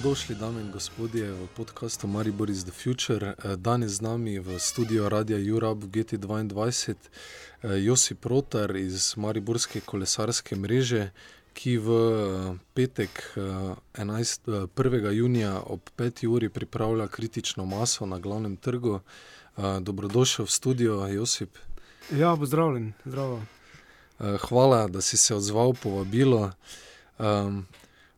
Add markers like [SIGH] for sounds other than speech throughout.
Dobrodošli, dame in gospodje, v podkastu Maribor is the Future. Eh, danes z nami v studiu Radia Europe GT2, Josip Rotar iz Mariborske kolesarske mreže, ki v eh, petek 11, 1. junija ob 5. uri pripravlja kritično maso na glavnem trgu. Eh, dobrodošel v studio, Josip. Ja, pozdravljen, zdravo. Hvala, da si se odzval povabilo. Um,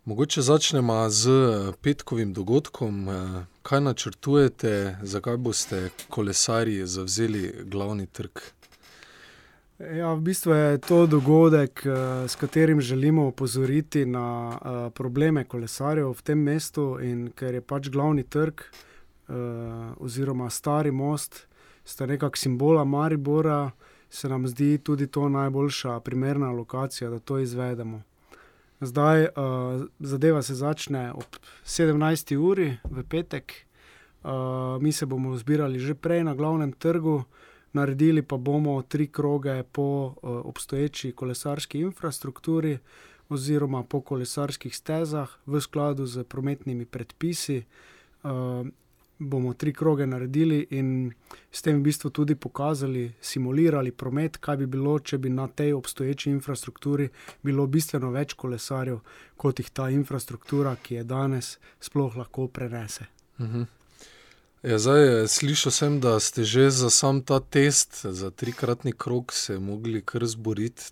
Mogoče začnemo z eh, petkovim dogodkom. Eh, kaj načrtujete, zakaj boste kolesarji zavzeli glavni trg? Ja, v bistvu je to dogodek, eh, s katerim želimo opozoriti na probleme kolesarjev v tem mestu. In ker je pač glavni trg, oziroma stari most, sta nekakšna simbola Maribora, se nam zdi tudi to najboljša, primerna lokacija, da to izvedemo. Zdaj, uh, zadeva se začne ob 17. uri v petek, uh, mi se bomo zbirali že prej na glavnem trgu, naredili pa bomo tri kroge po uh, obstoječi kolesarski infrastrukturi oziroma po kolesarskih stezah v skladu z prometnimi predpisi. Uh, bomo tri kroge naredili in s tem v bistvu tudi pokazali, simulirali promet, kaj bi bilo, če bi na tej obstoječi infrastrukturi bilo bistveno več kolesarjev, kot jih ta infrastruktura, ki je danes, sploh lahko prenese. Mhm. Ja, zdaj, slišal sem, da ste že za sam ta test, za trikratni krok, se mogli kar zboriti.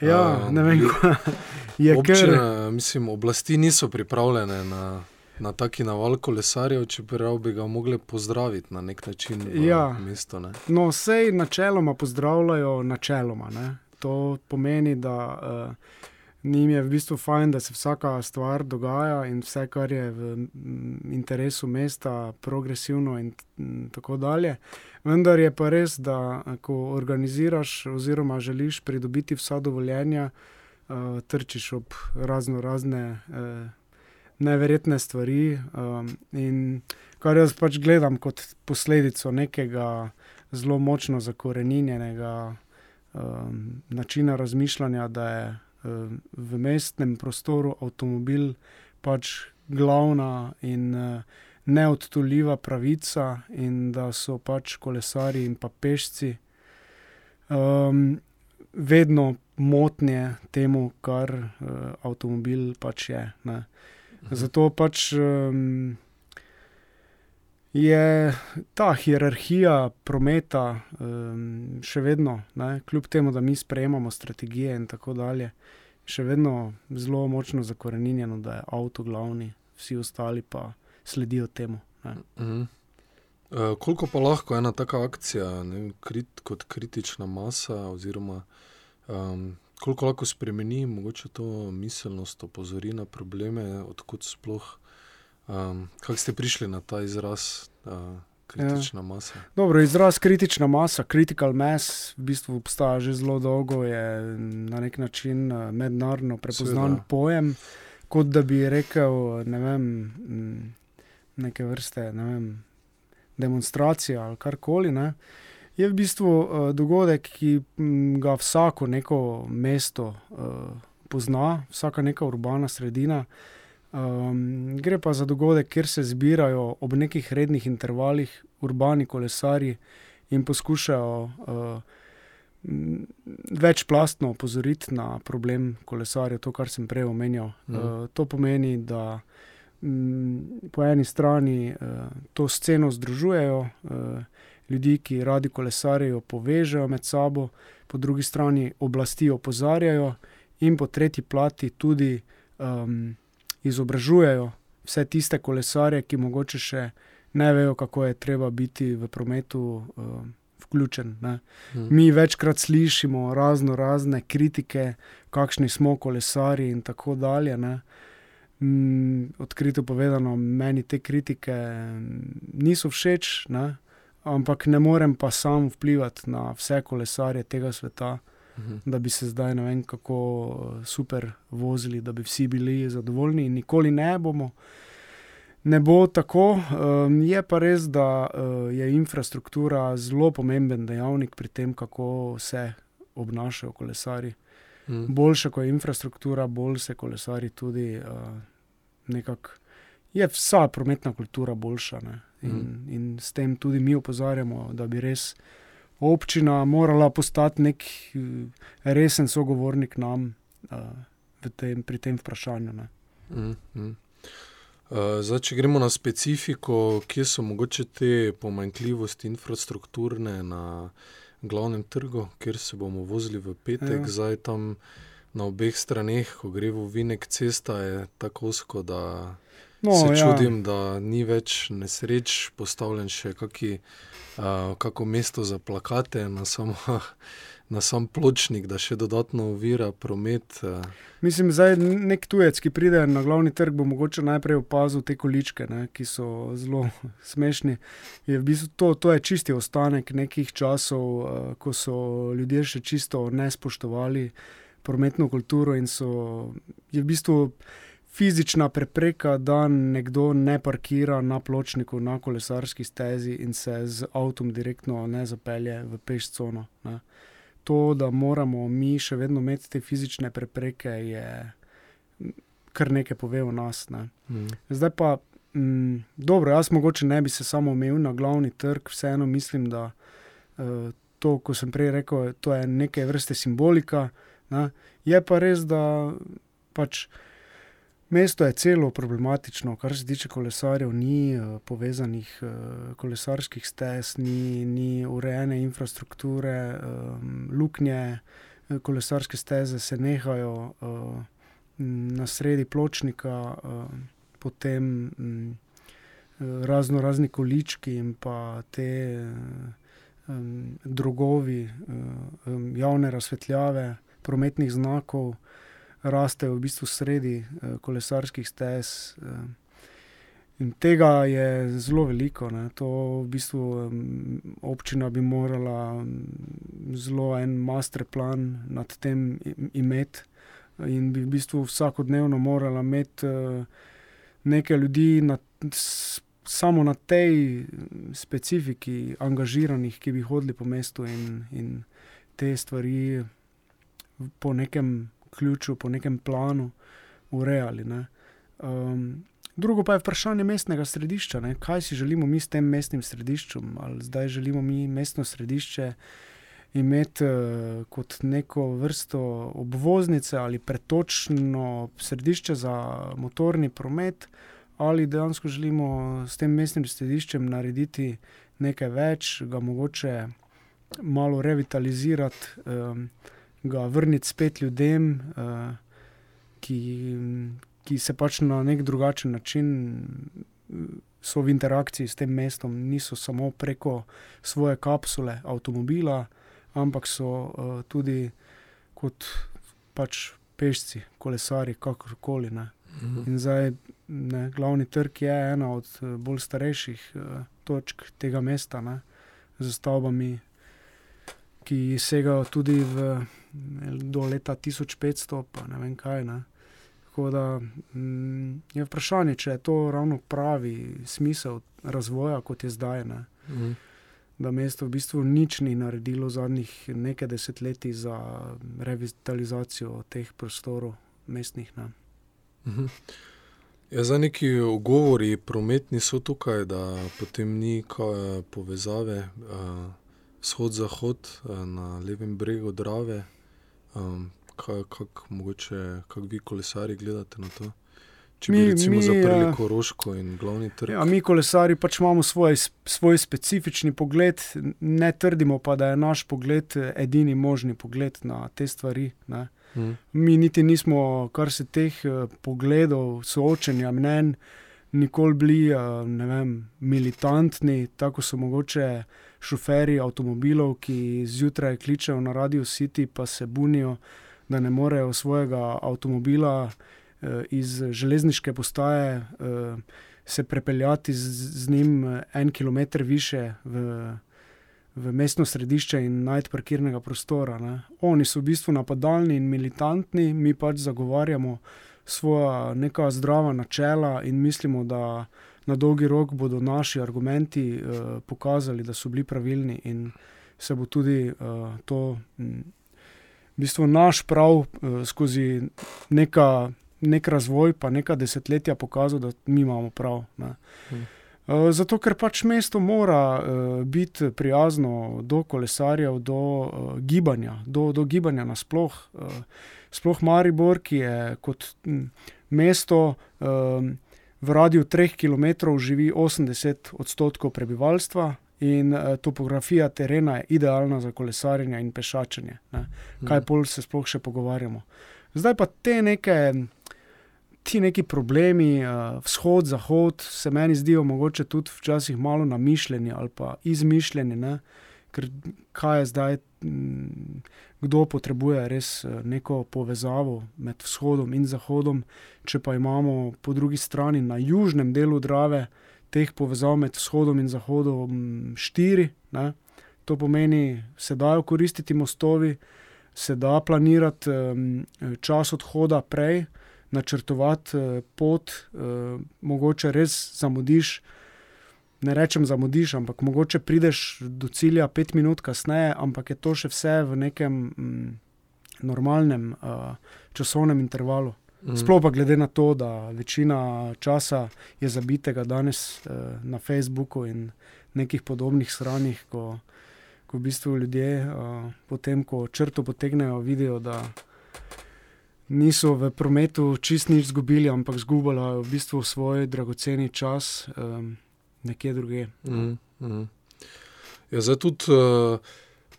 Ja, ne vem, kako [LAUGHS] je. Občine, mislim, oblasti niso pripravljene na na taki naval kolesarjev, čeprav bi ga mogli pozdraviti na nek način. Ja. Mesto, ne? No, vse načeloma pozdravljajo, načeloma. Ne? To pomeni, da uh, njim je v bistvu fajn, da se vsaka stvar dogaja in vse, kar je v interesu mesta, progresivno in tako dalje. Vendar je pa res, da ko organiziraš oziroma želiš pridobiti vsa dovoljenja, uh, trčiš ob razno razne. Uh, neverjetne stvari. Um, in kar jaz pač gledam kot posledico nekega zelo močno zakorenjenega um, načina razmišljanja, da je um, v mestnem prostoru avtomobil pač glavna in uh, neodtoljiva pravica, in da so pač kolesari in pa pešci. Um, Vedno motnje temu, kar uh, avtomobil pač je. Ne. Zato pač um, je ta hierarhija prometa um, še vedno, ne, kljub temu, da mi sprejemamo strategije in tako dalje, še vedno zelo močno zakorenjeno, da je avto glavni, vsi ostali pa sledijo temu. Uh, koliko pa lahko ena taka akcija, ne, krit, kot kritična masa, oziroma um, koliko lahko spremeni, mogoče to miselnost opozori na probleme, odkud sploh, um, kako ste prišli na ta izraz. Uh, Kritična ja. masa. Dobro, izraz kritična masa, critical mass, v bistvu obstaja že zelo dolgo, je na nek način uh, mednarodno prepoznan Sveda. pojem. Kot da bi rekel, ne vem, mm, neke vrste ne vem, demonstracija ali karkoli. Uh, je v bistvu uh, dogodek, ki m, ga vsako neko mesto uh, pozna, vsaka neka urbana sredina. Um, gre pa za dogodek, kjer se zbirajo ob nekih rednih intervalih urbani kolesari in poskušajo uh, večplastno opozoriti na problem kolesarja, to, kar sem prej omenjal. Mhm. Uh, to pomeni, da m, po eni strani uh, to sceno združujejo. Uh, ljudi, ki radi kolesarijo, povežejo med sabo, po drugi strani oblasti opozarjajo, in po tretji plati tudi um, izobražujejo vse tiste kolesarje, ki mogoče še ne vejo, kako je treba biti v prometu. Um, Vključen, hmm. Mi večkrat slišimo razno razne kritike, kakšni smo kolesari, in tako dalje. Mm, odkrito povedano, meni te kritike niso všeč, ne? Ampak ne morem pa sam vplivati na vse kolesarje tega sveta, mhm. da bi se zdaj ne vem kako eh, super vozili, da bi vsi bili zadovoljni in nikoli ne bomo. Ne bo tako, um, je pa res, da uh, je infrastruktura zelo pomemben dejavnik pri tem, kako se obnašajo kolesari. Mm. Boljša kot je infrastruktura, bolj se kolesari tudi uh, nekako je vsa prometna kultura boljša. In, mm. in s tem tudi mi opozarjamo, da bi res občina morala postati nek uh, resen sogovornik nam uh, tem, pri tem vprašanju. Mm, mm. Uh, zdaj, če gremo na specifiko, kje so mogoče te pomanjkljivosti infrastrukturne na glavnem trgu, kjer se bomo vozili v petek, ja. zdaj tam na obeh straneh, ko gre v Vinek cesta, je tako osko, da no, se ja. čudim, da ni več nesreč, postavljen še kaki, uh, kako mesto za plakate na samo. [LAUGHS] Na sam pločnik, da še dodatno ovira promet. Mislim, da nek tujec, ki pride na glavni trg, bo mogoče najprej opazil te količke, ne, ki so zelo [LAUGHS] smešni. Je v bistvu to, to je čisti ostanek nekih časov, ko so ljudje še čisto ne spoštovali prometno kulturo in so je v bistvu fizična prepreka, da nekdo ne parkira na pločniku, na kolesarski stezi in se z avtom direktno ne zapelje v pešcono. Ne. To, da moramo mi še vedno imeti te fizične prepreke, je kar nekaj pove o nas. Ne. Mm. Zdaj pa, m, mm, dobro, jaz mogoče ne bi se samo omejil na glavni trg, vseeno mislim, da uh, to, ko sem prej rekel, to je neke vrste simbolika. Ne. Je pa res, da pač mesto je celo problematično, kar se tiče kolesarjev, ni uh, povezanih uh, kolesarskih stez, ni, ni urejene infrastrukture, um, luknje, kolesarske steze se nehajo na sredi pločnika, potem um, razno razni količki in pa te. Drogovi, javne razsvetljave, prometnih znakov, rastejo v bistvu sredi uh, kolesarskih stez. Uh, in tega je zelo veliko. Ne. To v bistvu um, občina bi morala um, zelo en master plan nad tem imeti. In bi v bistvu vsakodnevno morala imeti uh, nekaj ljudi, na, samo na tej specifiki, angažiranih, ki bi hodili po mestu in, in te stvari po nekem ključu, po nekem planu urejali. Um, drugo pa je vprašanje mestnega središča. Ne? Kaj si želimo mi s tem mestnim središčem? Ali zdaj želimo mi mestno središče imeti uh, kot neko vrsto obvoznice ali pretočno središče za motorni promet, ali dejansko želimo s tem mestnim središčem narediti nekaj več, ga mogoče malo revitalizirati. Um, ga vrniti spet ljudem, uh, ki, ki se pač na nek drugačen način so v interakciji s tem mestom, niso samo preko svoje kapsule avtomobila, ampak so uh, tudi kot pač pešci, kolesari, kakorkoli. Ne. Mhm. In zdaj, ne, glavni trg je ena od bolj starejših uh, točk tega mesta, ne, z stavbami, ki segajo tudi v, do leta 1500, pa ne vem kaj. Ne. Tako da mm, je vprašanje, če je to ravno pravi smisel razvoja, kot je zdaj. Ne. Mhm. Da mesto v bistvu nič ni naredilo zadnjih nekaj desetletij za revitalizacijo teh prostorov, mestnih. Ne. Mhm. Ja, za neki ogovori prometni so tukaj, da potem ni povezave. Uh vzhod-zahod eh, na levem bregu Drave. Um, Kako kak vi, kolesari, gledate na to? Če mi, bi recimo mi, zaprli uh, Koroško in glavni trg. Ja, mi, kolesari, pač imamo svoj, svoj specifični pogled, ne trdimo pa, da je naš pogled edini možni pogled na te stvari. Hmm. Mi niti nismo, kar se teh uh, pogledov, soočenja mnen, nikoli bili vem, militantni, tako so mogoče šoferji avtomobilov, ki zjutraj kličejo na Radio City, pa se bunijo, da ne morejo svojega avtomobila eh, iz železniške postaje eh, se prepeljati z, z njim eh, en kilometr više v, v mestno središče in najti parkirnega prostora. Ne. Oni so v bistvu napadalni in militantni, mi pač zagovarjamo svoja neka zdrava načela in mislimo, da na dolgi rok bodo naši argumenti uh, pokazali, da so bili pravilni in se bo tudi uh, to, m, v bistvu naš prav uh, skozi neka, nek razvoj, pa neka desetletja pokazal, da mi imamo prav. Hmm. Zato, ker pač mesto mora uh, biti prijazno do kolesarjev, do uh, gibanja, do, do gibanja nasplošno. Uh, sploh Maribor, ki je kot mesto uh, v radiju 3 km, živi 80 odstotkov prebivalstva in uh, topografija terena je idealna za kolesarjenje in pešačenje. Ne? Kaj mhm. pol se sploh še pogovarjamo. Zdaj pa te neke ti neki problemi, uh, vzhod, zahod, se meni zdijo mogoče tudi včasih malo namišljeni ali pa izmišljeni, ne? ker kaj je zdaj, m, kdo potrebuje res uh, neko povezavo med vzhodom in zahodom, če pa imamo po drugi strani na južnem delu Drave teh povezav med vzhodom in zahodom štiri. Ne? To pomeni, da se dajo koristiti mostovi, se da planirati čas odhoda prej, načrtovati uh, pot, uh, mogoče res zamudiš. Ne rečem, zamudiš, ampak mogoče prideš do cilja pet minut kasneje, ampak je to še vse v nekem mm, normalnem uh, časovnem intervalu. Mm. Sploh pa glede na to, da večina časa je zabitega danes uh, na Facebooku in nekih podobnih stranih, ko, ko v bistvu ljudje, uh, potem ko črto potegnejo, vidijo, da niso v prometu čist nič izgubili, ampak izgubili v bistvu svoj dragoceni čas um, nekje druge. Mm, mm. Ja, zdaj tudi uh,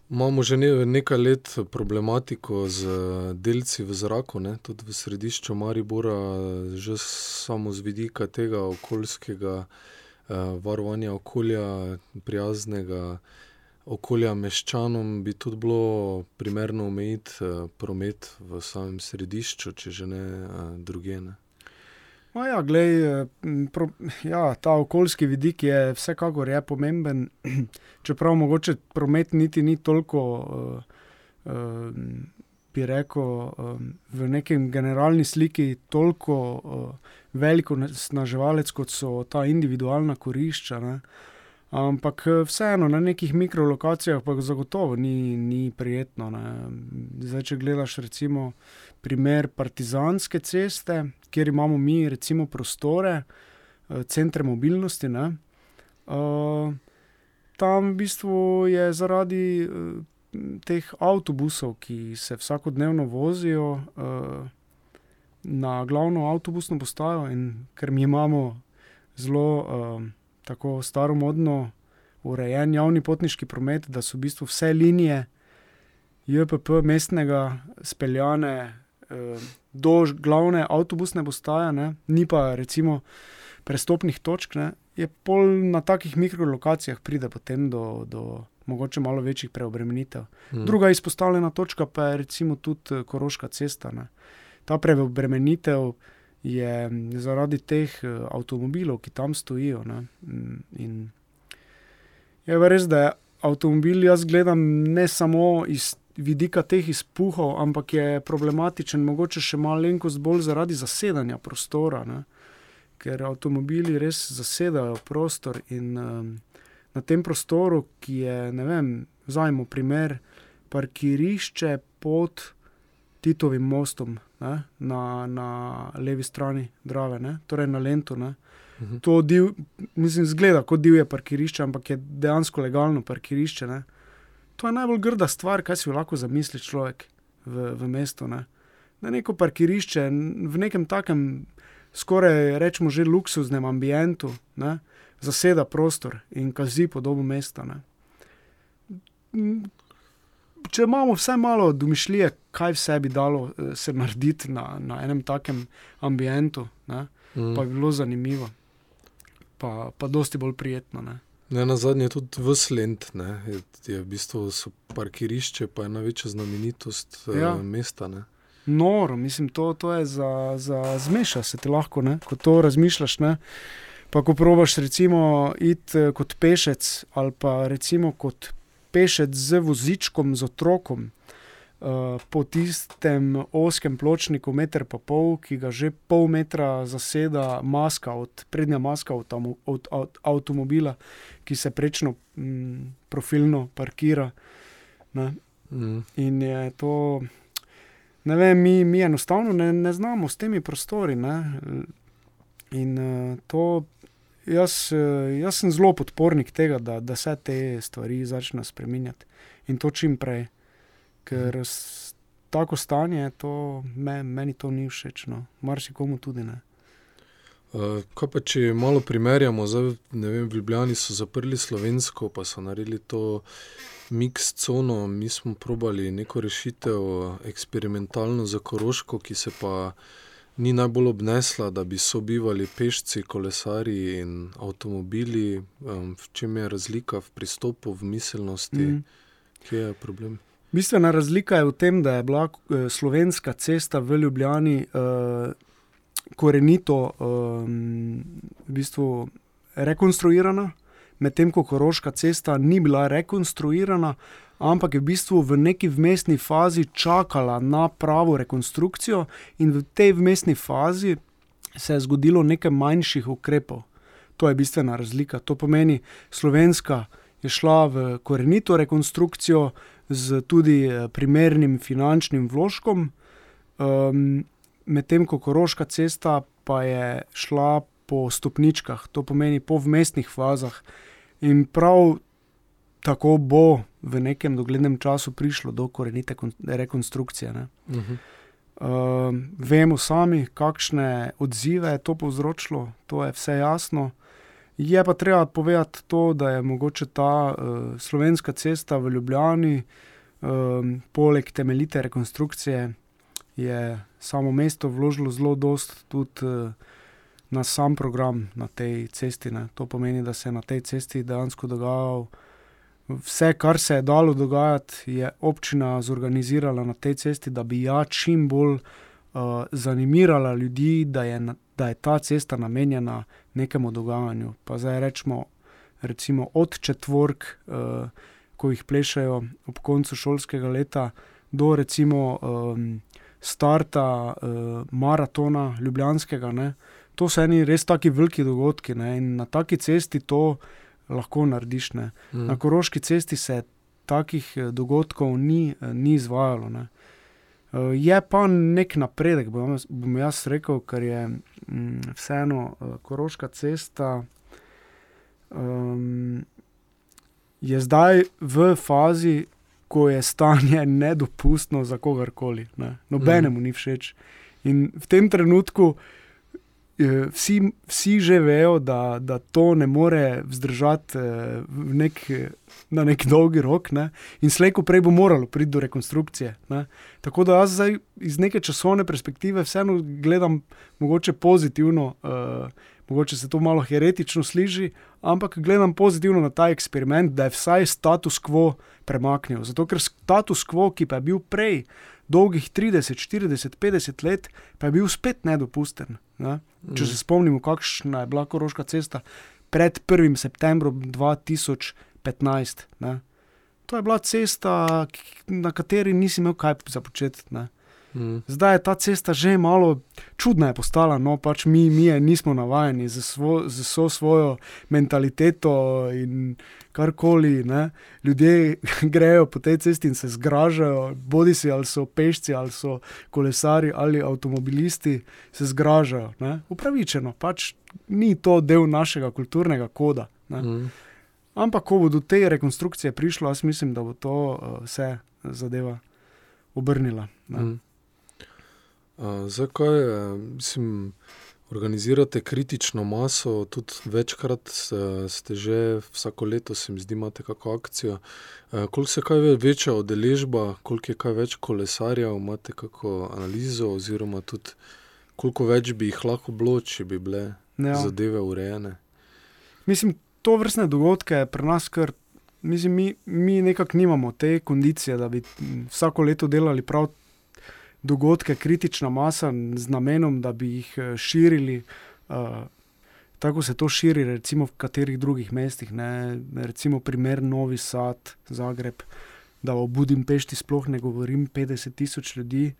imamo že ne, nekaj let problematiko z delci v zraku, ne? tudi v središču Maribora, že samo z vidika tega okoljskega uh, varovanja okolja, prijaznega okolja meščanom bi tudi bilo primerno omejiti promet v samem središču, če že ne uh, druge. Ne. Ja, glej, eh, pro, ja, ta okoljski vidik je vsekakor je pomemben, [CLEARS THROAT] čeprav mogoče promet niti ni toliko, uh, uh, bi rekel, uh, v nekem generalni sliki toliko uh, veliko snaževalec, kot so ta individualna korišča. Ne. Ampak vseeno na nekih mikrolokacijah pa zagotovo ni, ni prijetno. Ne. Zdaj, če gledaš recimo primer Partizanske ceste, kjer imamo mi recimo prostore, eh, centre mobilnosti. Ne. Uh, tam v bistvu je zaradi uh, teh avtobusov, ki se vsakodnevno vozijo na glavno avtobusno postajo, in ker mi imamo zelo. Tako staromodno urejen javni potniški promet, da so v bistvu vse linije JPP mestnega speljane eh, do glavne avtobusne postaje, ne? ni pa recimo prestopnih točk, ne? je pol na takih mikrolokacijah pride potem do. do Mogoče malo večjih preobremenitev. Hmm. Druga izpostavljena točka pa je recimo tudi eh, Koroška cesta. Ne. Ta preobremenitev je zaradi teh eh, avtomobilov, ki tam stojijo. Ne? Mm, in je res, da je avtomobil, jaz gledam ne samo iz vidika teh izpuhov, ampak je problematičen, mogoče še malenkost bolj zaradi zasedanja prostora. Ne? Ker avtomobili res zasedajo prostor in um, na tem prostoru, ki je, ne vem, zajmo primer, parkirišče pod Titovim mostom ne, na, na levi strani Drave, ne, torej na Lendu. Mhm. To div, mislim, zgleda kot divje parkirišče, ampak je dejansko legalno parkirišče. Ne. To je najbolj grda stvar, kaj si lahko zamisli človek v, v mestu. Ne. Da neko parkirišče v nekem takem, skoraj rečemo, že luksuznem ambientu, ne, zaseda prostor in kazi podobo mesta. Ne če imamo vse malo domišljije, kaj vse bi dalo uh, se narediti na, na enem takem ambientu, ne, mm. pa bi bilo zanimivo, pa, pa dosti bolj prijetno. Ne. Ne, na zadnje tudi v Slend, je, je v bistvu parkirišče, pa je največja znamenitost eh, ja. uh, mesta. Ne. Noro, mislim, to, to je za, za zmeša se ti lahko, ne? ko to razmišljaš. Ne? Pa ko probaš, recimo, iti eh, kot pešec ali pa recimo kot pešec z vozičkom, z otrokom. Uh, po tistem oskem pločniku, meter pa pol, ki ga že pol metra zaseda maska, od, prednja maska od, od, od avtomobila, ki se prečno m, profilno parkira. Mm. In je to ne vem, mi, mi enostavno ne, ne znamo s temi prostori. Ne? In uh, to, jaz, uh, jaz sem zelo podpornik tega, da, da se te stvari začnejo spremenjati in to čim prej. Ker tako stanje, to, me, meni to ni všeč, no. marsikomu tudi ne. Uh, kaj pa če malo primerjamo, zdaj, ne vem, v Ljubljani so zaprli slovensko, pa so naredili to mix cono, mi smo probali neko rešitev eksperimentalno za Koroško, ki se pa ni najbolj obnesla, da bi sobivali pešci, kolesari in avtomobili. Um, v čem je razlika v pristopu, v miselnosti, mm. kje je problem? Bistvena razlika je v tem, da je bila eh, slovenska cesta v Ljubljani uh, korenito um, v bistvu rekonstruirana, medtem ko Koroška cesta ni bila rekonstruirana, ampak je v bistvu v neki vmesni fazi čakala na pravo rekonstrukcijo, in v tej vmesni fazi se je zgodilo nekaj manjših ukrepov. To je bistvena razlika. To pomeni, slovenska je šla v korenito rekonstrukcijo z tudi eh, primernim finančnim vložkom, um, medtem ko Koroška cesta pa je šla po stopničkah, to pomeni po vmesnih fazah. In prav tako bo v nekem doglednem času prišlo do korenite rekonstrukcije. Uh -huh. uh, vemo sami, kakšne odzive je to povzročilo, to je vse jasno. Je pa treba povedati to, da je mogoče ta uh, slovenska cesta v Ljubljani, um, poleg temeljite rekonstrukcije, je samo mesto vložilo zelo dost tudi uh, na sam program na tej cesti. Ne. To pomeni, da se je na tej cesti dejansko dogajalo vse, kar se je dalo dogajati, je občina zorganizirala na tej cesti, da bi ja čim bolj uh, zanimirala ljudi, da je, da je ta cesta namenjena nekemu dogajanju. Pa zdaj rečemo, recimo od četvork, uh, ko jih plešajo ob koncu šolskega leta, do recimo um, starta uh, maratona Ljubljanskega. Ne? To so eni res taki veliki dogodki ne? in na taki cesti to lahko narediš. Mm. Na Koroški cesti se takih dogodkov ni, ni izvajalo. Ne? Je pa nek napredek, bom, bom jaz rekel, ker je mm, vseeno Koroška cesta. Um, je zdaj v fazi, ko je stanje [LAUGHS] nedopustno za kogarkoli. Ne. Nobenemu mm. ni všeč. In v tem trenutku eh, vsi, vsi že vejo, da, da to ne more vzdržati eh, nek, na nek dolgi rok, ne. in slejko prej bo moralo priti do rekonstrukcije. Ne. Tako da jaz zdaj iz neke časovne perspektive vseeno gledam mogoče pozitivno. Uh, mogoče se to malo heretično sliši, ampak gledam pozitivno na ta eksperiment, da je vsaj status quo premaknil. Zato ker status quo, ki pa je bil prej dolgih 30, 40, 50 let, pa je bil spet nedopusten. Ne? Če mm. se spomnimo, kakšna je bila Koroška cesta pred 1. septembrom 2015. Ne? To je bila cesta, na kateri nisi imel kaj započeti. Mm. Zdaj je ta cesta že malo čudna, je postala. No, pač mi, mi je nismo navajeni z vso svojo mentaliteto in karkoli. Ne. Ljudje [LAUGHS] grejo po tej cesti in se zgražajo, bodi si ali so pešci, ali so kolesari, ali avtomobilisti, se zgražajo. Ne. Upravičeno, pač ni to del našega kulturnega koda. Mm. Ampak, ko bo do te rekonstrukcije prišlo, jaz mislim, da bo to uh, vse zadeva obrnila. Mm. Zakaj, mislim, organizirate kritično maso, tudi večkrat ste že vsako leto, se mi zdi, imate kakšno akcijo. Koliko se kaj večja odeležba, koliko je kaj več kolesarjev, imate kakšno analizo, oziroma tudi koliko več bi jih lahko bilo, če bi bile ja. zadeve urejene. Mislim, to vrstne dogodke pri nas kar. Mislim, mi, mi nekako nimamo te kondicije, da bi vsako leto delali prav dogodke, kritična masa z namenom, da bi jih eh, širili. Uh, tako se to širi, recimo v katerih drugih mestih, ne? recimo primer Novi Sad, Zagreb, da o Budimpešti sploh ne govorim, 50 tisoč ljudi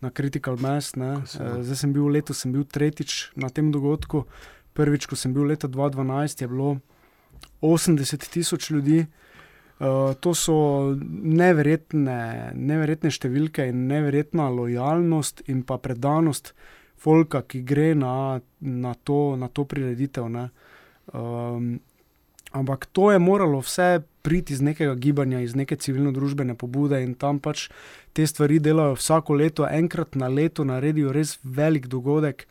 na Critical Mass. Uh, zdaj sem bil letos, sem bil tretjič na tem dogodku. Prvič, ko sem bil leta 2012, je bilo 80 tisoč ljudi. Uh, to so neverjetne, neverjetne številke in neverjetna lojalnost in pa predanost folka, ki gre na, na, to, na to prireditev. Um, ampak to je moralo vse priti iz nekega gibanja, iz neke civilno-družbene pobude in tam pač te stvari delajo vsako leto, enkrat na leto naredijo res velik dogodek.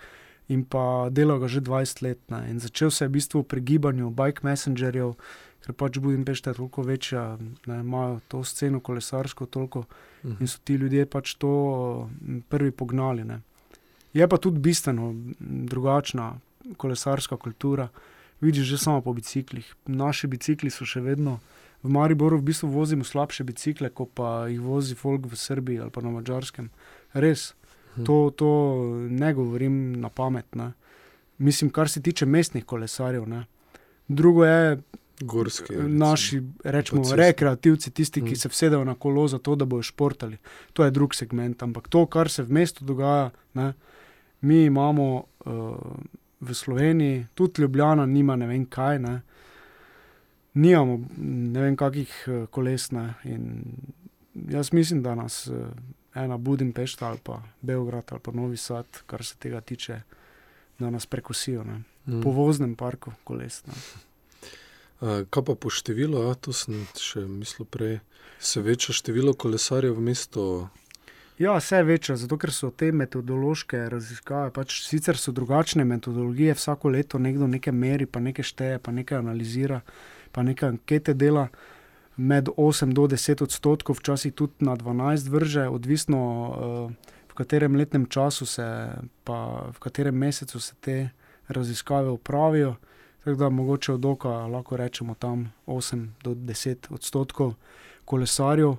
In pa delajo ga že 20 let. Ne. In začel se je v bistvu pri gibanju bike messengerjev, ker pač Budimpešta je toliko večja, da imajo to sceno kolesarsko toliko uh -huh. in so ti ljudje pač to prvi pognali. Ne. Je pa tudi bistveno drugačna kolesarska kultura. Vidiš že samo po biciklih. Naši bicikli so še vedno. V Mariboru v bistvu vozimo slabše bicikle, kot pa jih vozi folk v Srbiji ali pa na Mačarskem. Res, hm. to, to ne govorim na pamet. Ne. Mislim, kar se tiče mestnih kolesarjev. Ne. Drugo je, Gorski, naši, rečemo, rekreativci, tisti, ki mm. se vsedajo na kolo za to, da bojo športali. To je drug segment. Ampak to, kar se v mestu dogaja, ne, mi imamo uh, v Sloveniji, tudi Ljubljana, nima ne vem kaj. Ne, Nijamo ne vem, kakih uh, koles. Ne, jaz mislim, da nas uh, ena Budimpešta ali pa Beograd ali pa Novi Sad, kar se tega tiče, da nas prekosijo mm. po voznem parku koles. Ne. Kaj pa po številu, ja, to sem še mislil prej, se veča število kolesarjev v mestu? Ja, vse večja, zato ker so te metodološke raziskave, pač sicer so drugačne metodologije, vsako leto nekdo nekaj meri, pa nekaj šteje, pa nekaj analizira, pa nekaj ankete dela. Med 8 do 10 odstotkov, včasih tudi na 12 vrže, odvisno v katerem letnem času se, pa v katerem mesecu se te raziskave upravijo. Tako da mogoče od oka lahko rečemo tam 8 do 10 odstotkov kolesarjev,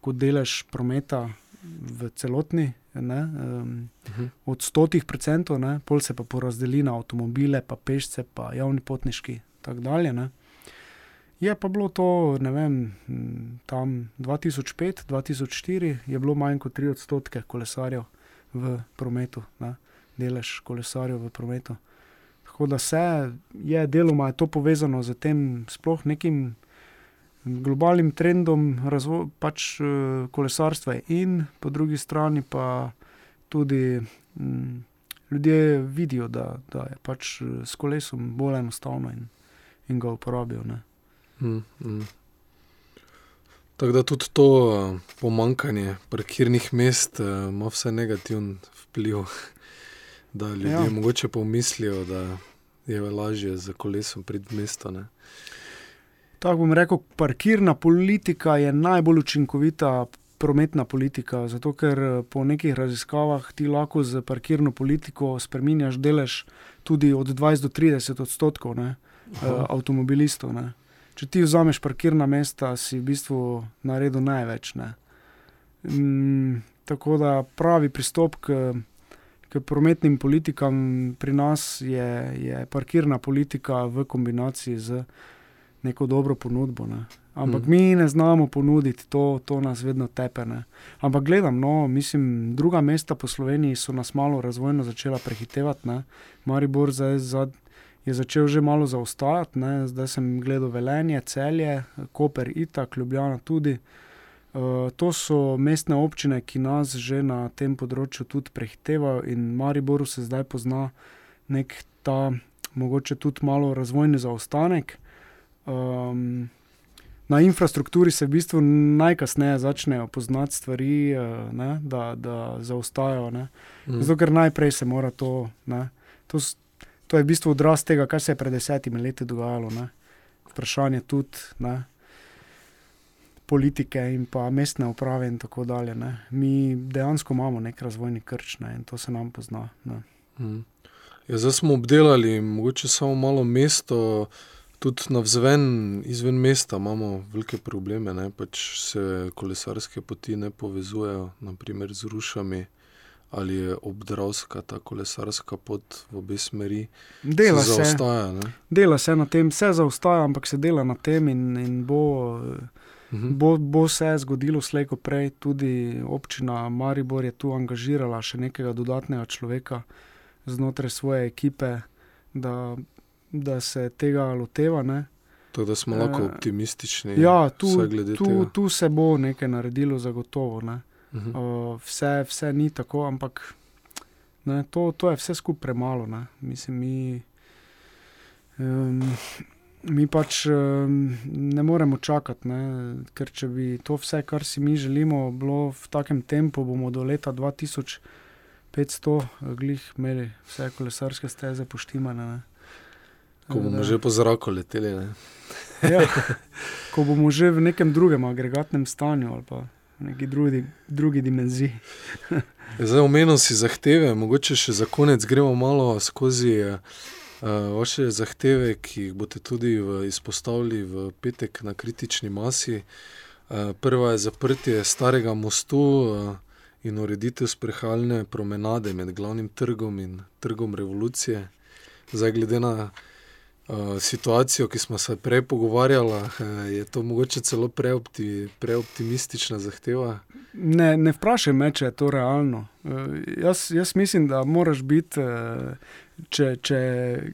kot delež prometa v celotni. Ne, um, uh -huh. Od stotih procentov, pol se pa porazdeli na avtomobile, pa pešce, pa javni potniški in tako dalje. Ne. Je pa bilo to, ne vem, tam 2005-2004 je bilo manj kot 3 odstotke kolesarjev v prometu, ne, delež kolesarjev v prometu. Tako da se je deloma je to povezano z tem sploh nekim globalnim trendom razvoja pač, uh, kolesarstva in po drugi strani pa tudi um, ljudje vidijo, da, da je pač eh, s kolesom bolj enostavno in, in ga uporabijo. Mm, mm. Tako da tudi to uh, pomankanje parkirnih mest ima vse negativen vpliv da ljudje ja. mogoče pomislijo, da je lažje za kolesom priti v mesto. Ne? Tako bom rekel, parkirna politika je najbolj učinkovita prometna politika, zato ker po nekih raziskavah ti lahko z parkirno politiko spremenjaš delež tudi od 20 do 30 odstotkov ne, avtomobilistov. Ne. Če ti vzameš parkirna mesta, si v bistvu naredil največ. Mm, tako da pravi pristop k k prometnim politikam pri nas je, je parkirna politika v kombinaciji z neko dobro ponudbo. Ne. Ampak mm. mi ne znamo ponuditi, to, to nas vedno tepe. Ne. Ampak gledam, no, mislim, druga mesta po Sloveniji so nas malo razvojno začela prehitevati. Ne. Maribor zdaj, zdaj je začel že malo zaostajati, ne. zdaj sem gledal Velenje, Celje, Koper, Itak, Ljubljana tudi. Eh, to so mestne občine, ki nas že na tem področju tudi prehitevajo, in Mariboru se zdaj pozna nek ta, mogoče tudi malo razvojni zaostanek. Um, na infrastrukturi se v bistvu najkasneje začnejo poznati stvari, uh, ne, da, da zaostajajo. Mm. Zato, ker najprej se mora to. To, to je v bistvu odraz tega, kar se je pred desetimi leti dogajalo. Ne. Vprašanje tudi. Ne, politike in pa mestne uprave in tako dalje. Ne. Mi dejansko imamo nek razvojni krč ne, in to se nam pozna. Hmm. Ja, zdaj smo obdelali, mogoče samo malo mesto, tudi na vzven, izven mesta imamo velike probleme. Ne, pač se kolesarske poti ne povezujejo, naprimer z rušami. Ali je obdravska ta kolesarska pot v obe smeri? Dela se, zaostaja, dela se na tem, vse zaostaja, ampak se dela na tem in, in bo. -hmm. bo, bo se zgodilo slejko prej, tudi občina Maribor je tu angažirala še nekega dodatnega človeka znotraj svoje ekipe, da, da se tega loteva. Ne? Tako da smo lahko Eh, optimistični. Ja, tu, tu, tega. tu se bo nekaj naredilo, zagotovo. Ne. Mhm. Uh, vse, vse ni tako, ampak ne, to, to je vse skupaj premalo. Ne. Mislim, mi, um, mi pač ne moremo čakati, ne, ker če bi to vse, kar si mi želimo, bilo v takem tempu, bomo do leta 2500 eh, glih imeli vse kolesarske steze poštimane. Ne. Ko bomo Da- že po zraku leteli. Ne? [LAUGHS] Ja, [LAUGHS] ko bomo že v nekem drugem agregatnem stanju ali pa v neki drugi, drugi dimenziji. [LAUGHS] Zdaj, omenil si zahteve, mogoče še za konec gremo malo skozi uh, vaše zahteve, ki jih boste tudi v, izpostavili v petek na kritični masi. Uh, prva je zaprtje starega mostu uh, in ureditev sprehajalne promenade med glavnim trgom in trgom revolucije. Zdaj, glede na uh, situacijo, ki smo se prej pogovarjali, je to mogoče celo preopti, preoptimistična zahteva. Ne, ne vprašaj me, če je to realno. Uh, jaz, jaz mislim, da moraš biti, uh, če, če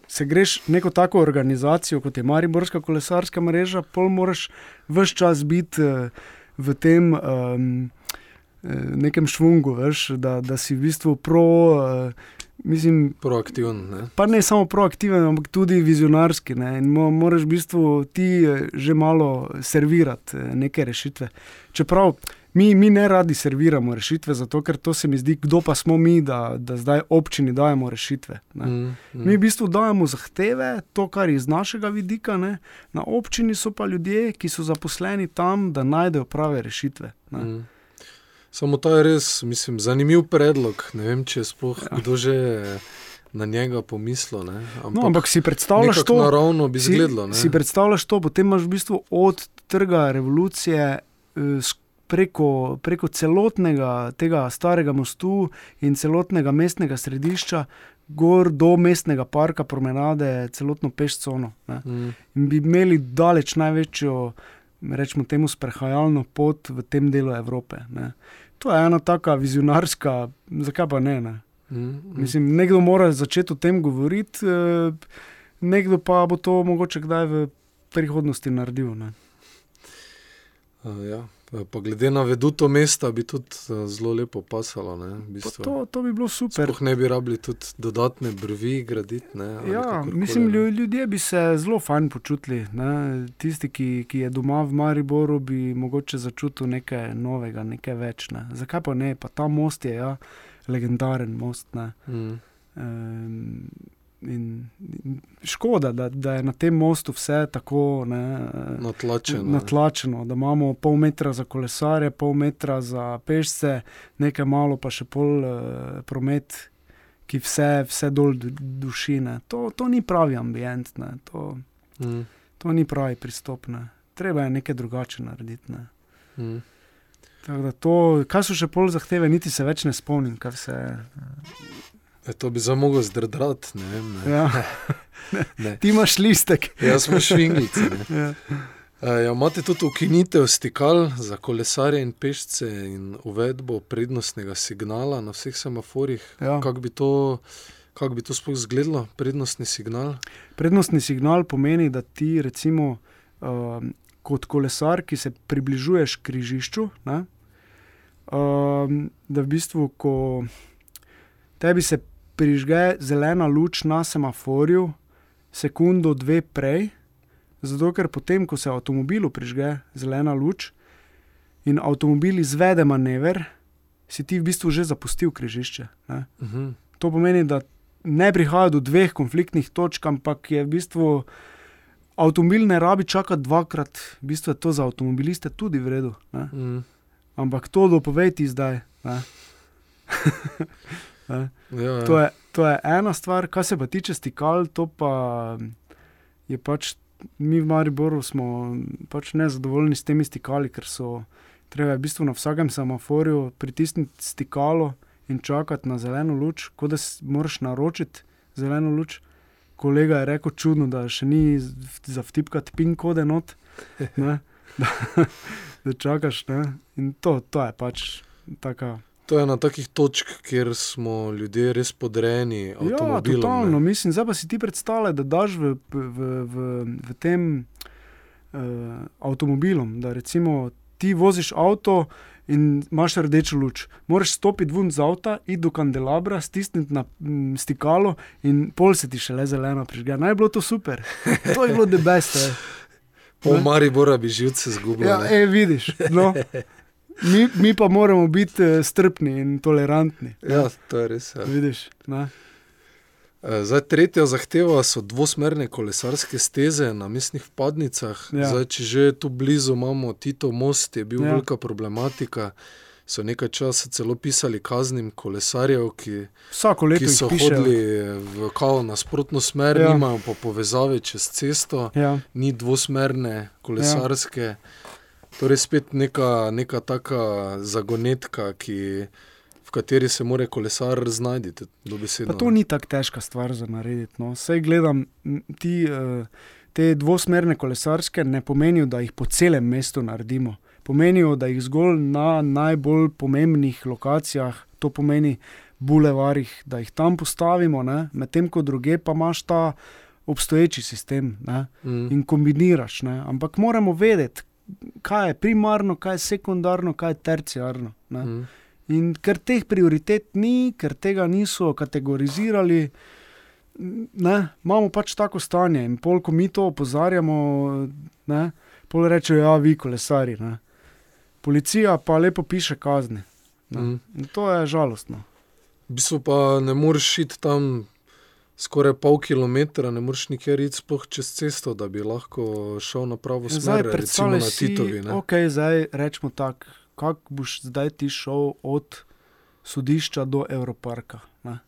se greš neko tako organizacijo, kot je Mariborska kolesarska mreža, pol moraš vse čas biti uh, v tem. Um, Nekem švungu, veš, da, da si v bistvu pro, uh, mislim, Proaktiven. Ne? pa ne samo proaktiven, ampak tudi vizionarski. Ne? Mo, moraš v bistvu ti eh, že malo servirati eh, neke rešitve. Čeprav mi, mi ne radi serviramo rešitve, zato ker to se mi zdi, kdo pa smo mi, da, da zdaj občini dajemo rešitve. Ne? Mm, mm. Mi v bistvu dajemo zahteve, to, kar je iz našega vidika, ne? na občini so pa ljudje, ki so zaposleni tam, da najdejo prave rešitve. Ne? Mm. Samo to je res, mislim, zanimiv predlog. Ne vem, če je sploh Ja. kdo že na njega pomislil. ne. No, ampak si predstavljaš to, naravno bi si, izgledalo. ne. si predstavljaš to, potem imaš v bistvu od trga revolucije eh, preko, preko celotnega tega starega mostu in celotnega mestnega središča, gor do mestnega parka, promenade, celotno pešcono. Mm, In bi imeli daleč največjo, rečemo temu, sprehajalno pot v tem delu Evrope. Ne. To je ena taka vizionarska, zakaj pa ne? ne? mm, mm. Mislim, nekdo mora začeti o tem govoriti, eh, nekdo pa bo to mogoče kdaj v prihodnosti naredil. Ne. Uh, ja. Pa glede na veduto mesta bi tudi uh, zelo lepo pasalo. Ne, v Pa bistvu. To, to bi bilo super. Sploh ne bi rabili tudi dodatne brvi graditi. Ne, Ja, mislim, ljudje bi se zelo fajn počutili. Ne? Tisti, ki, ki je doma v Mariboru, bi mogoče začutil nekaj novega, nekaj več. Ne? Zakaj pa ne? Pa ta most je ja, legendaren most. Ne? Mm, Ehm, In, škoda, da, da je na tem mostu vse tako ne, natlačeno. ne. natlačeno, da imamo pol metra za kolesarje, pol metra za pešce, nekaj malo pa še pol uh, promet, ki vse, vse dol du- duši. ne. To, to ni pravi ambient, ne. to, Mm, to ni pravi pristop. Ne. Treba je nekaj drugače narediti. Ne. mm. Tako da To, kaj so še pol zahteve, niti se več ne spomnim. kaj Vse, E, to bi zdaj mogel zdrdrati. Ne, vem, ne. ja. [LAUGHS] Ne. Ti imaš listek. Jaz smo švinglice. ne. Ja. E, ja, imate tudi ukinitev stikal za kolesarje in pešce in uvedbo prednostnega signala na vseh semaforjih. Ja. Kako bi to, kak bi to sploh izgledalo, prednostni signal? Prednostni signal pomeni, da ti, recimo, um, kot kolesar, ki se približuješ križišču, ne, um, da v bistvu, ko tebi se prižge zelena luč na semaforju, sekundo, dve prej, zato ker potem, ko se avtomobilu prižge zelena luč in avtomobil izvede manever, si ti v bistvu že zapustil križišče. Ne. Uh -huh. To pomeni, da ne prihaja do dveh konfliktnih točk, ampak je v bistvu avtomobil ne rabi čakati dvakrat, v bistvu je to za avtomobiliste tudi v redu. Ne? mm. Ampak to dopovej ti zdaj. [LAUGHS] Ja, ja. To, je, to je ena stvar, kar se pa tiče stikal, to pa je pač. Mi v Mariboru smo pač nezadovoljni s temi stikali, ker so treba v bistvu na vsakem semaforju pritisniti stikalo in čakati na zeleno luč, kot da si moraš naročiti zeleno luč. Kolega je rekel čudno, da še ni za vtipkati pin kode not, ne, [LAUGHS] da, da čakaš. Ne. In to, to je pač taka. To je ena takih točk, kjer smo ljudje res podrejeni Ja, totalno. ne. Mislim, zdaj pa si ti predstavljaj, da daš v, v, v, v tem uh, avtomobilom. Da recimo ti voziš avto in imaš rdečo luč. Moraš stopiti ven z avta, iti do kandelabra, stisniti na m, stikalo in pol se ti še le zeleno prižge. Naj bilo to super. [LAUGHS] To je bilo debeste. Po Maribora bi živce zgubili. Ja, e, vidiš. No. [LAUGHS] Mi, mi pa moramo biti eh, strpni in tolerantni. ja, to je res. Ja. Vidiš, ne? Eh, Zdaj, tretja zahteva so dvosmerne kolesarske steze na mestnih vpadnicah. Ja. Zdaj, če že tu blizu imamo Tito most, je bil Ja. velika problematika. So nekaj časa celo pisali kaznim kolesarjev, ki, ki so hodili v kao nasprotno smer, ja. nimajo pa povezave čez cesto, Ja, ni dvosmerne kolesarske. Ja. Torej, spet neka, neka taka zagonetka, ki, v kateri se mora kolesar znajti. pa to ni tako težka stvar za narediti. No. Sej gledam, ti, eh, te dvosmerne kolesarske ne pomenijo, da jih po celem mestu naredimo. Pomenijo, da jih zgolj na najbolj pomembnih lokacijah, to pomeni bulevarjih, da jih tam postavimo, medtem ko druge pa imaš ta obstoječi sistem ne, Mm. in kombiniraš. Ne. Ampak moramo vedeti, kaj je primarno, kaj je sekundarno, kaj je terciarno. Ne. Mm. In ker teh prioritet ni, ker tega niso kategorizirali, ne, imamo pač tako stanje. In pol, ko mi to opozarjamo, ne, pol rečejo, ja, vi kolesari. Ne. Policija pa lepo piše kazni. Ne. Mm. In to je žalostno. V bistvu pa ne moreš iti tam skoraj pol kilometra, ne moreš nikjer iti sploh čez cesto, da bi lahko šel na pravo Zdaj smer, recimo predstavljaj na si, Titovi. ne. ok, zdaj rečemo tako, kako boš zdaj ti šel od sodišča do Evroparka. Ne.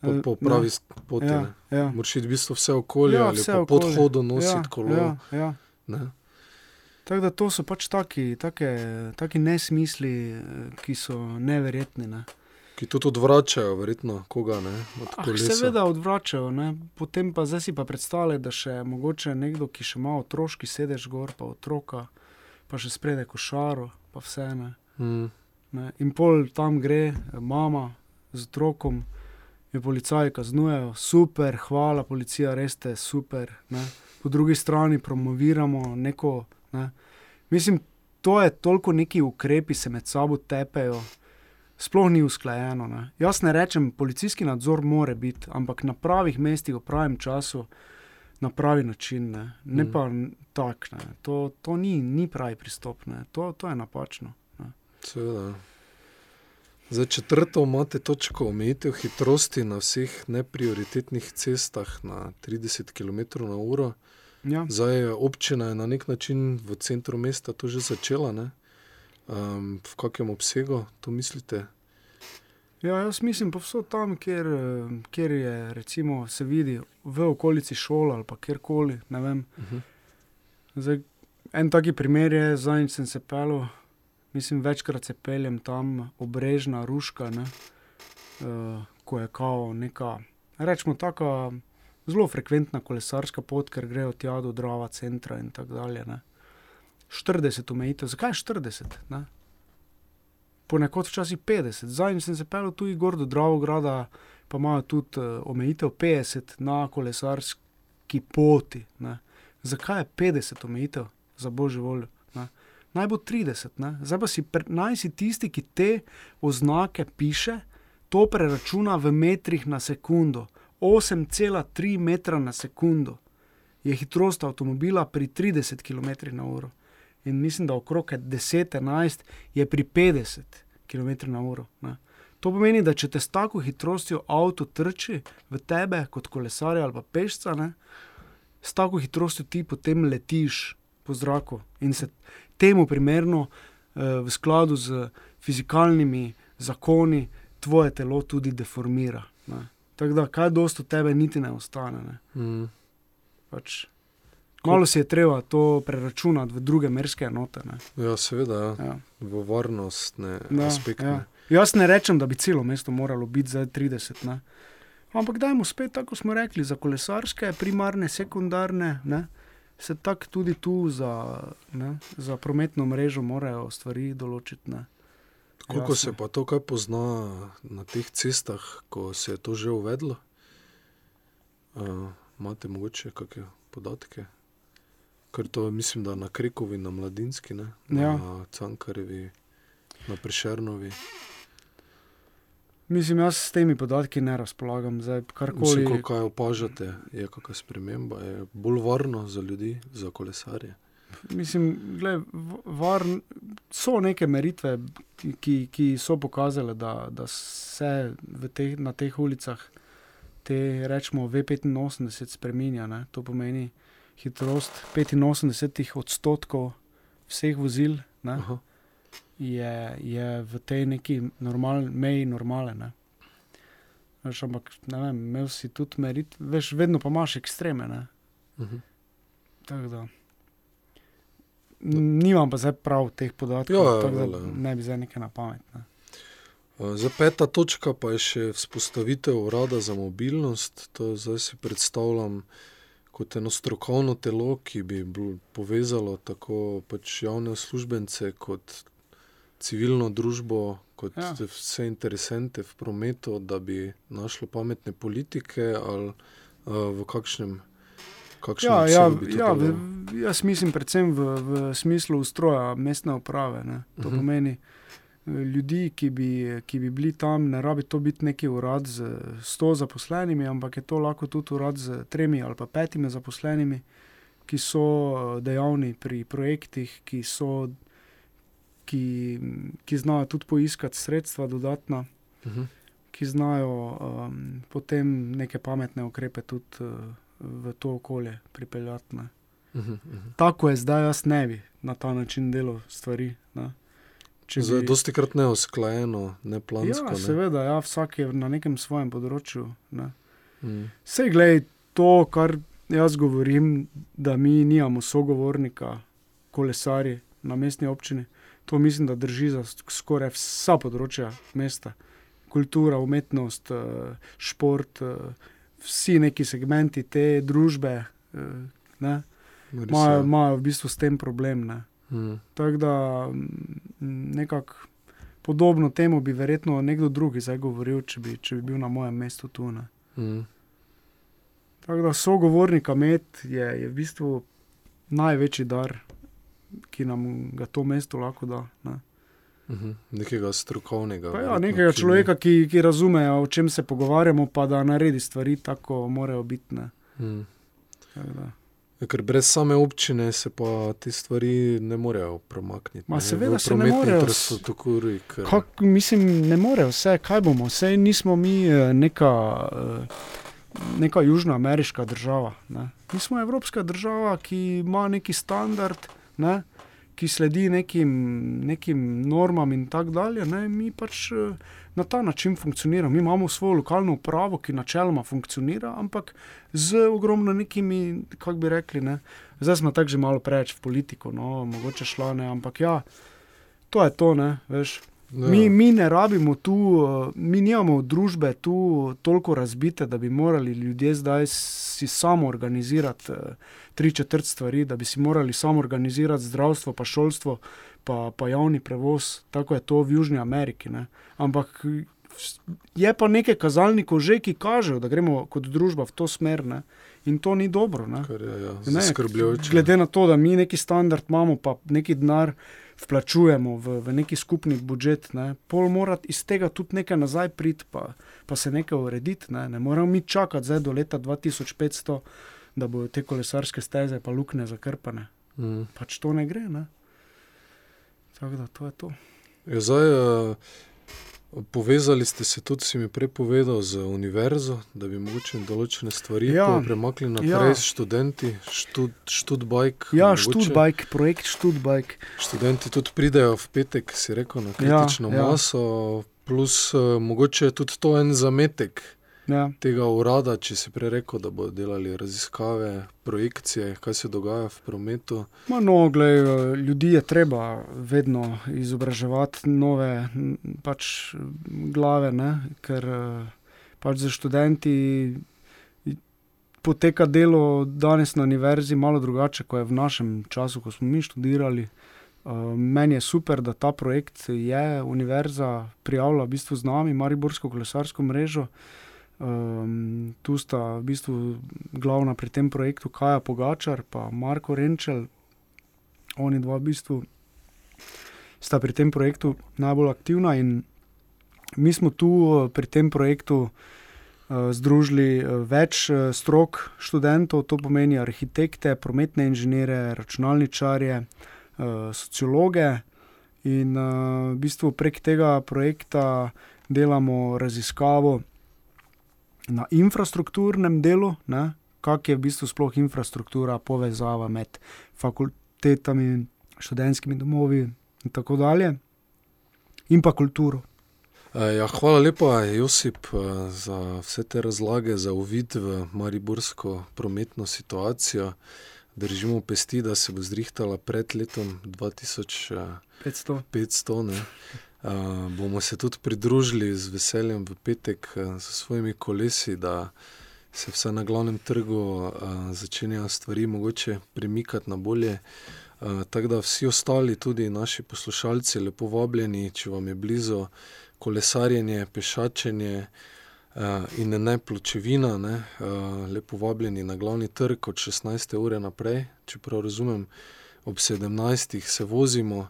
Po, Eh, po ne. pravi s- poti. Ja, Ja. ja. Moraš iti v bistvu vse okolje Ja, ali vse po okolje. podhodu nositi ja, kolo. Ja, ja. ne. Tako da to so pač taki, take, taki nesmisli, eh, ki so neverjetni. Ne. Ki tudi odvračajo, verjetno koga ne. Od Ah, seveda odvračajo, ne. potem pa zdaj si pa predstavljaj, da še mogoče nekdo, ki še ima otroški sedež gor, pa otroka, pa še sprede košaro, pa vse ne. Mm. ne. In pol tam gre mama z otrokom, jo policaji kaznujejo, super, hvala, policija, res ste super. Ne. Po drugi strani promoviramo neko. Ne. Mislim, to je toliko neki ukrepi, se med sabo tepejo. Sploh ni usklajeno. Ne. Jaz ne rečem, policijski nadzor more biti, ampak na pravih mestih, v pravem času, na pravi način. Ne, ne Mhm. pa tak. Ne. To, to ni, ni pravi pristop, ne. to, to je napačno. Ne. Seveda. Za četrto imate točko omejitev hitrosti na vseh neprioritetnih cestah na 30 km/h. Ja. Zdaj občina je na nek način v centru mesta to že začela. Ne? Um, v kakem obsegu to mislite? Ja, jaz mislim, povsod tam, kjer, kjer je, recimo, se vidi v okolici šole ali pa kjerkoli. Uh -huh. Zdaj, en taki primer je, zadnjič sem se pelil, mislim, večkrat se peljem tam, obrežna, ruška, ne, uh, ko je kao neka, rečemo, tako zelo frekventna kolesarska pot, ker grejo tja do Drava centra in tako dalje. Ne. 40 omejitev, zakaj 40? Ne? Ponekod včasih 50, zadnjič sem se pelil tudi gor do Dravograda, pa imajo tudi uh, omejitev 50 na kolesarski poti. Ne. Zakaj je 50 omejitev, za božjo voljo? Ne? Naj bo 30, ne? zdaj pa si, pre, naj si tisti, ki te oznake piše, to preračuna v metrih na sekundo. 8,3 metra na sekundo je hitrost avtomobila pri 30 km/h. In mislim, da okrog 10-11 je pri 50 km/h. Ne? To pomeni, da če te s tako hitrostjo avto trči v tebe, kot kolesarja ali pa pešca, ne, s tako hitrostjo ti potem letiš po zraku in se temu primerno, eh, v skladu z fizikalnimi zakoni, tvoje telo tudi deformira. Ne. Tako da, kaj dosto tebe niti ne ostane. Ne. Mm. Pač, malo si je treba to preračunati v druge merske enote. Ne. Ja, seveda, ja. Ja. v varnostne Da, aspekte. ja. Jaz ne rečem, da bi celo mesto moralo biti za 30. Ne. Ampak dajmo spet, tako smo rekli, za kolesarske, primarne, sekundarne, ne. se tako tudi tu za, ne, za prometno mrežo morajo stvari določiti. Ne. Koliko Jasno. se pa to kaj pozna na teh cestah, ko se je to že uvedlo? Uh, imate mogoče kakšne podatke? Ker to mislim, da na Krekovi, na Mladinski, ne? Ja. na Cankarevi, na Prešernovi. Mislim, jaz s temi podatki ne razpolagam. Zdaj, Mislim, karkoli, ko kaj opažate, je kakšna sprememba, je bolj varno za ljudi, za kolesarje. mislim, gled, varn, so neke meritve, ki- ki, so pokazale, da, da se v teh, na teh ulicah te, rečemo, V85 spremenja. Ne? To pomeni hitrost 85 odstotkov vseh vozil. Ne? Aha. je, je v tej neki normal, meji normale. Ne? Veš, ampak ne vem, imel si tudi merit, veš, vedno pa imaš ekstreme. Ne? Mhm. Tako da. Nimam pa zdaj prav teh podatkov, Ja, ja, tako da ja. ne bi zdaj nekaj na pamet. Ne? Uh, Za peta točka pa je še vzpostavitev urada za mobilnost. To zdaj si predstavljam kot eno strokovno telo, ki bi povezalo tako pač javne uslužbence kot civilno družbo, kot Ja. vse interesente v prometu, da bi našlo pametne politike ali uh, v kakšnem. Ja, ja, ja, v, jaz mislim predvsem v, v smislu ustroja mestne uprave. Ne? To Mhm. pomeni eh, ljudi, ki bi, ki bi bili tam, ne rabi to biti neki urad z sto zaposlenimi, ampak je to lahko tudi urad z tremi ali pa petimi zaposlenimi, ki so eh, dejavni pri projektih, ki, so, ki, ki znajo tudi poiskati sredstva dodatna. Mhm. ki znajo um, potem neke pametne ukrepe tudi uh, v to okolje pripeljati. Ne. Mhm. Mhm. Tako je zdaj, jaz ne bi na ta način delal stvari. Ne. Če Zdaj, bi- dosti krat neusklajeno, neplansko. ja, ne? seveda, ja, vsak je na nekem svojem področju. Ne. Mhm. Vse, gledaj, to, kar jaz govorim, da mi nimamo sogovornika, kolesari na mestni občini, to mislim, da drži za sk- skoraj vsa področja mesta. Kultura, umetnost, eh, šport, eh, vsi neki segmenti te družbe eh, ne, imajo v bistvu s tem problem. Ne. Mhm. Tako da mm, nekako podobno temu bi verjetno nekdo drugi zdaj govoril, če bi, če bi bil na mojem mestu tu. Ne. Mhm. Tako da sogovornika imeti je, je v bistvu največji dar, ki nam ga to mesto lahko da. Ne. Mhm. Nekega strokovnega. Pa Ja, nekega ki človeka, ki, ki razume, o čem se pogovarjamo, pa da naredi stvari tako, kot morajo biti. Ne. Ja, Ker brez same občine se pa te stvari ne morejo premakniti. Ma ne, seveda se ne morejo, infrastrukturi, ker- Kak, mislim, ne more vse, kaj bomo, vse nismo mi eh, neka, eh, neka južnoameriška država. Ne. Mi smo evropska država, ki ima neki standard, ne, ki sledi nekim, nekim normam in tako dalje. Ne. Mi pač eh, na ta način funkcioniramo. Mi imamo svojo lokalno upravo, ki načeloma funkcionira, ampak z ogromno nekimi, kako bi rekli, ne. zdaj smo tako že malo preveč v politiko, no, mogoče šlane, ampak ja. To je to, ne, veš. Ja. Mi, mi ne rabimo tu, eh, mi nimamo družbe tu toliko razbite, da bi morali ljudje zdaj si samo organizirati eh, tri četrt stvari, da bi si morali samo organizirati zdravstvo, pa šolstvo, pa, pa javni prevoz, tako je to v Južni Ameriki. Ne. Ampak je pa nekaj kazalnikov že, ki kažejo, da gremo kot družba v to smer ne. in to ni dobro. Ne. Kar je ja, Ne, zaskrbljujoče. Glede na to, da mi neki standard imamo, pa neki denar vplačujemo v, v neki skupni budžet, ne, pol mora iz tega tudi nekaj nazaj priti, pa, pa se nekaj urediti. Ne, ne moramo mi čakati zdaj do leta 2500, da bodo te kolesarske steze pa luknje zakrpane. Mhm. Pač to ne gre. Ne. Tako da to je to. Ja, zdaj, uh, povezali ste se tudi, si mi prej povedal, z univerzo, da bi mogoče določene stvari Ja. ja. premaknili naprej Ja. ja. s študenti, štud, študbajk. Ja, mogoče. študbajk, projekt študbajk. Študenti tudi pridejo v petek, si rekel, na Ja, kritično ja. ja, maso, plus uh, mogoče je tudi to en zametek Ja. tega urada, če si prej rekel, da bodo delali raziskave, projekcije, kaj se dogaja v prometu. Ma no, glej, eh, ljudi je treba vedno izobraževati, nove pač, glave, ne? ker eh, pač za študenti poteka delo danes na univerzi malo drugače, kot je v našem času, ko smo mi študirali. Uh, meni je super, da ta projekt je univerza prijavila v bistvu z nami, Mariborsko kolesarsko mrežo. Um, tu sta v bistvu glavna pri tem projektu Kaja Pogačar in Marko Renčel. Oni dva v bistvu sta pri tem projektu najbolj aktivna in mi smo tu uh, pri tem projektu uh, združili uh, več uh, strok študentov, to pomeni arhitekte, prometne inženire, računalničarje, uh, sociologe. In uh, v bistvu prek tega projekta delamo raziskavo na infrastrukturnem delu, kakšna je v bistvu sploh infrastruktura, povezava med fakultetami, študentskimi domovi in tako dalje, in pa kulturo. E, ja, hvala lepa, Josip, e, za vse te razlage, za uvid v mariborsko prometno situacijo. Držimo pesti, da se bo zrihtala pred letom 2500. 500 Uh, bomo se tudi pridružili z veseljem v petek uh, s svojimi kolesi, da se vse na glavnem trgu uh, začenjajo stvari mogoče premikati na bolje. Uh, tako da vsi ostali, tudi naši poslušalci, lepo vabljeni, če vam je blizu kolesarjenje, pešačenje uh, in ne pločevina, ne, uh, lepo vabljeni na glavni trg od 16. ure naprej, če prav razumem, ob 17. se vozimo.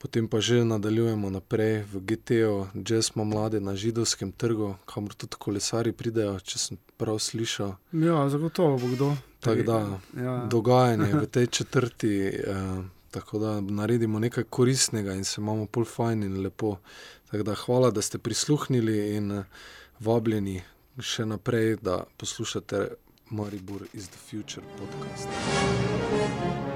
Potem pa že nadaljujemo naprej v GTO, že smo mladi na židovskem trgu, kamor tudi kolesari pridejo, če sem prav slišal. Ja, zagotovo bo kdo. Tako da, ja. dogajanje v tej [LAUGHS] četrti, eh, tako da naredimo nekaj koristnega in se imamo pol fajn in lepo. Da, hvala, da ste prisluhnili in eh, vabljeni še naprej, da poslušate Maribor is the Future podcast. thank you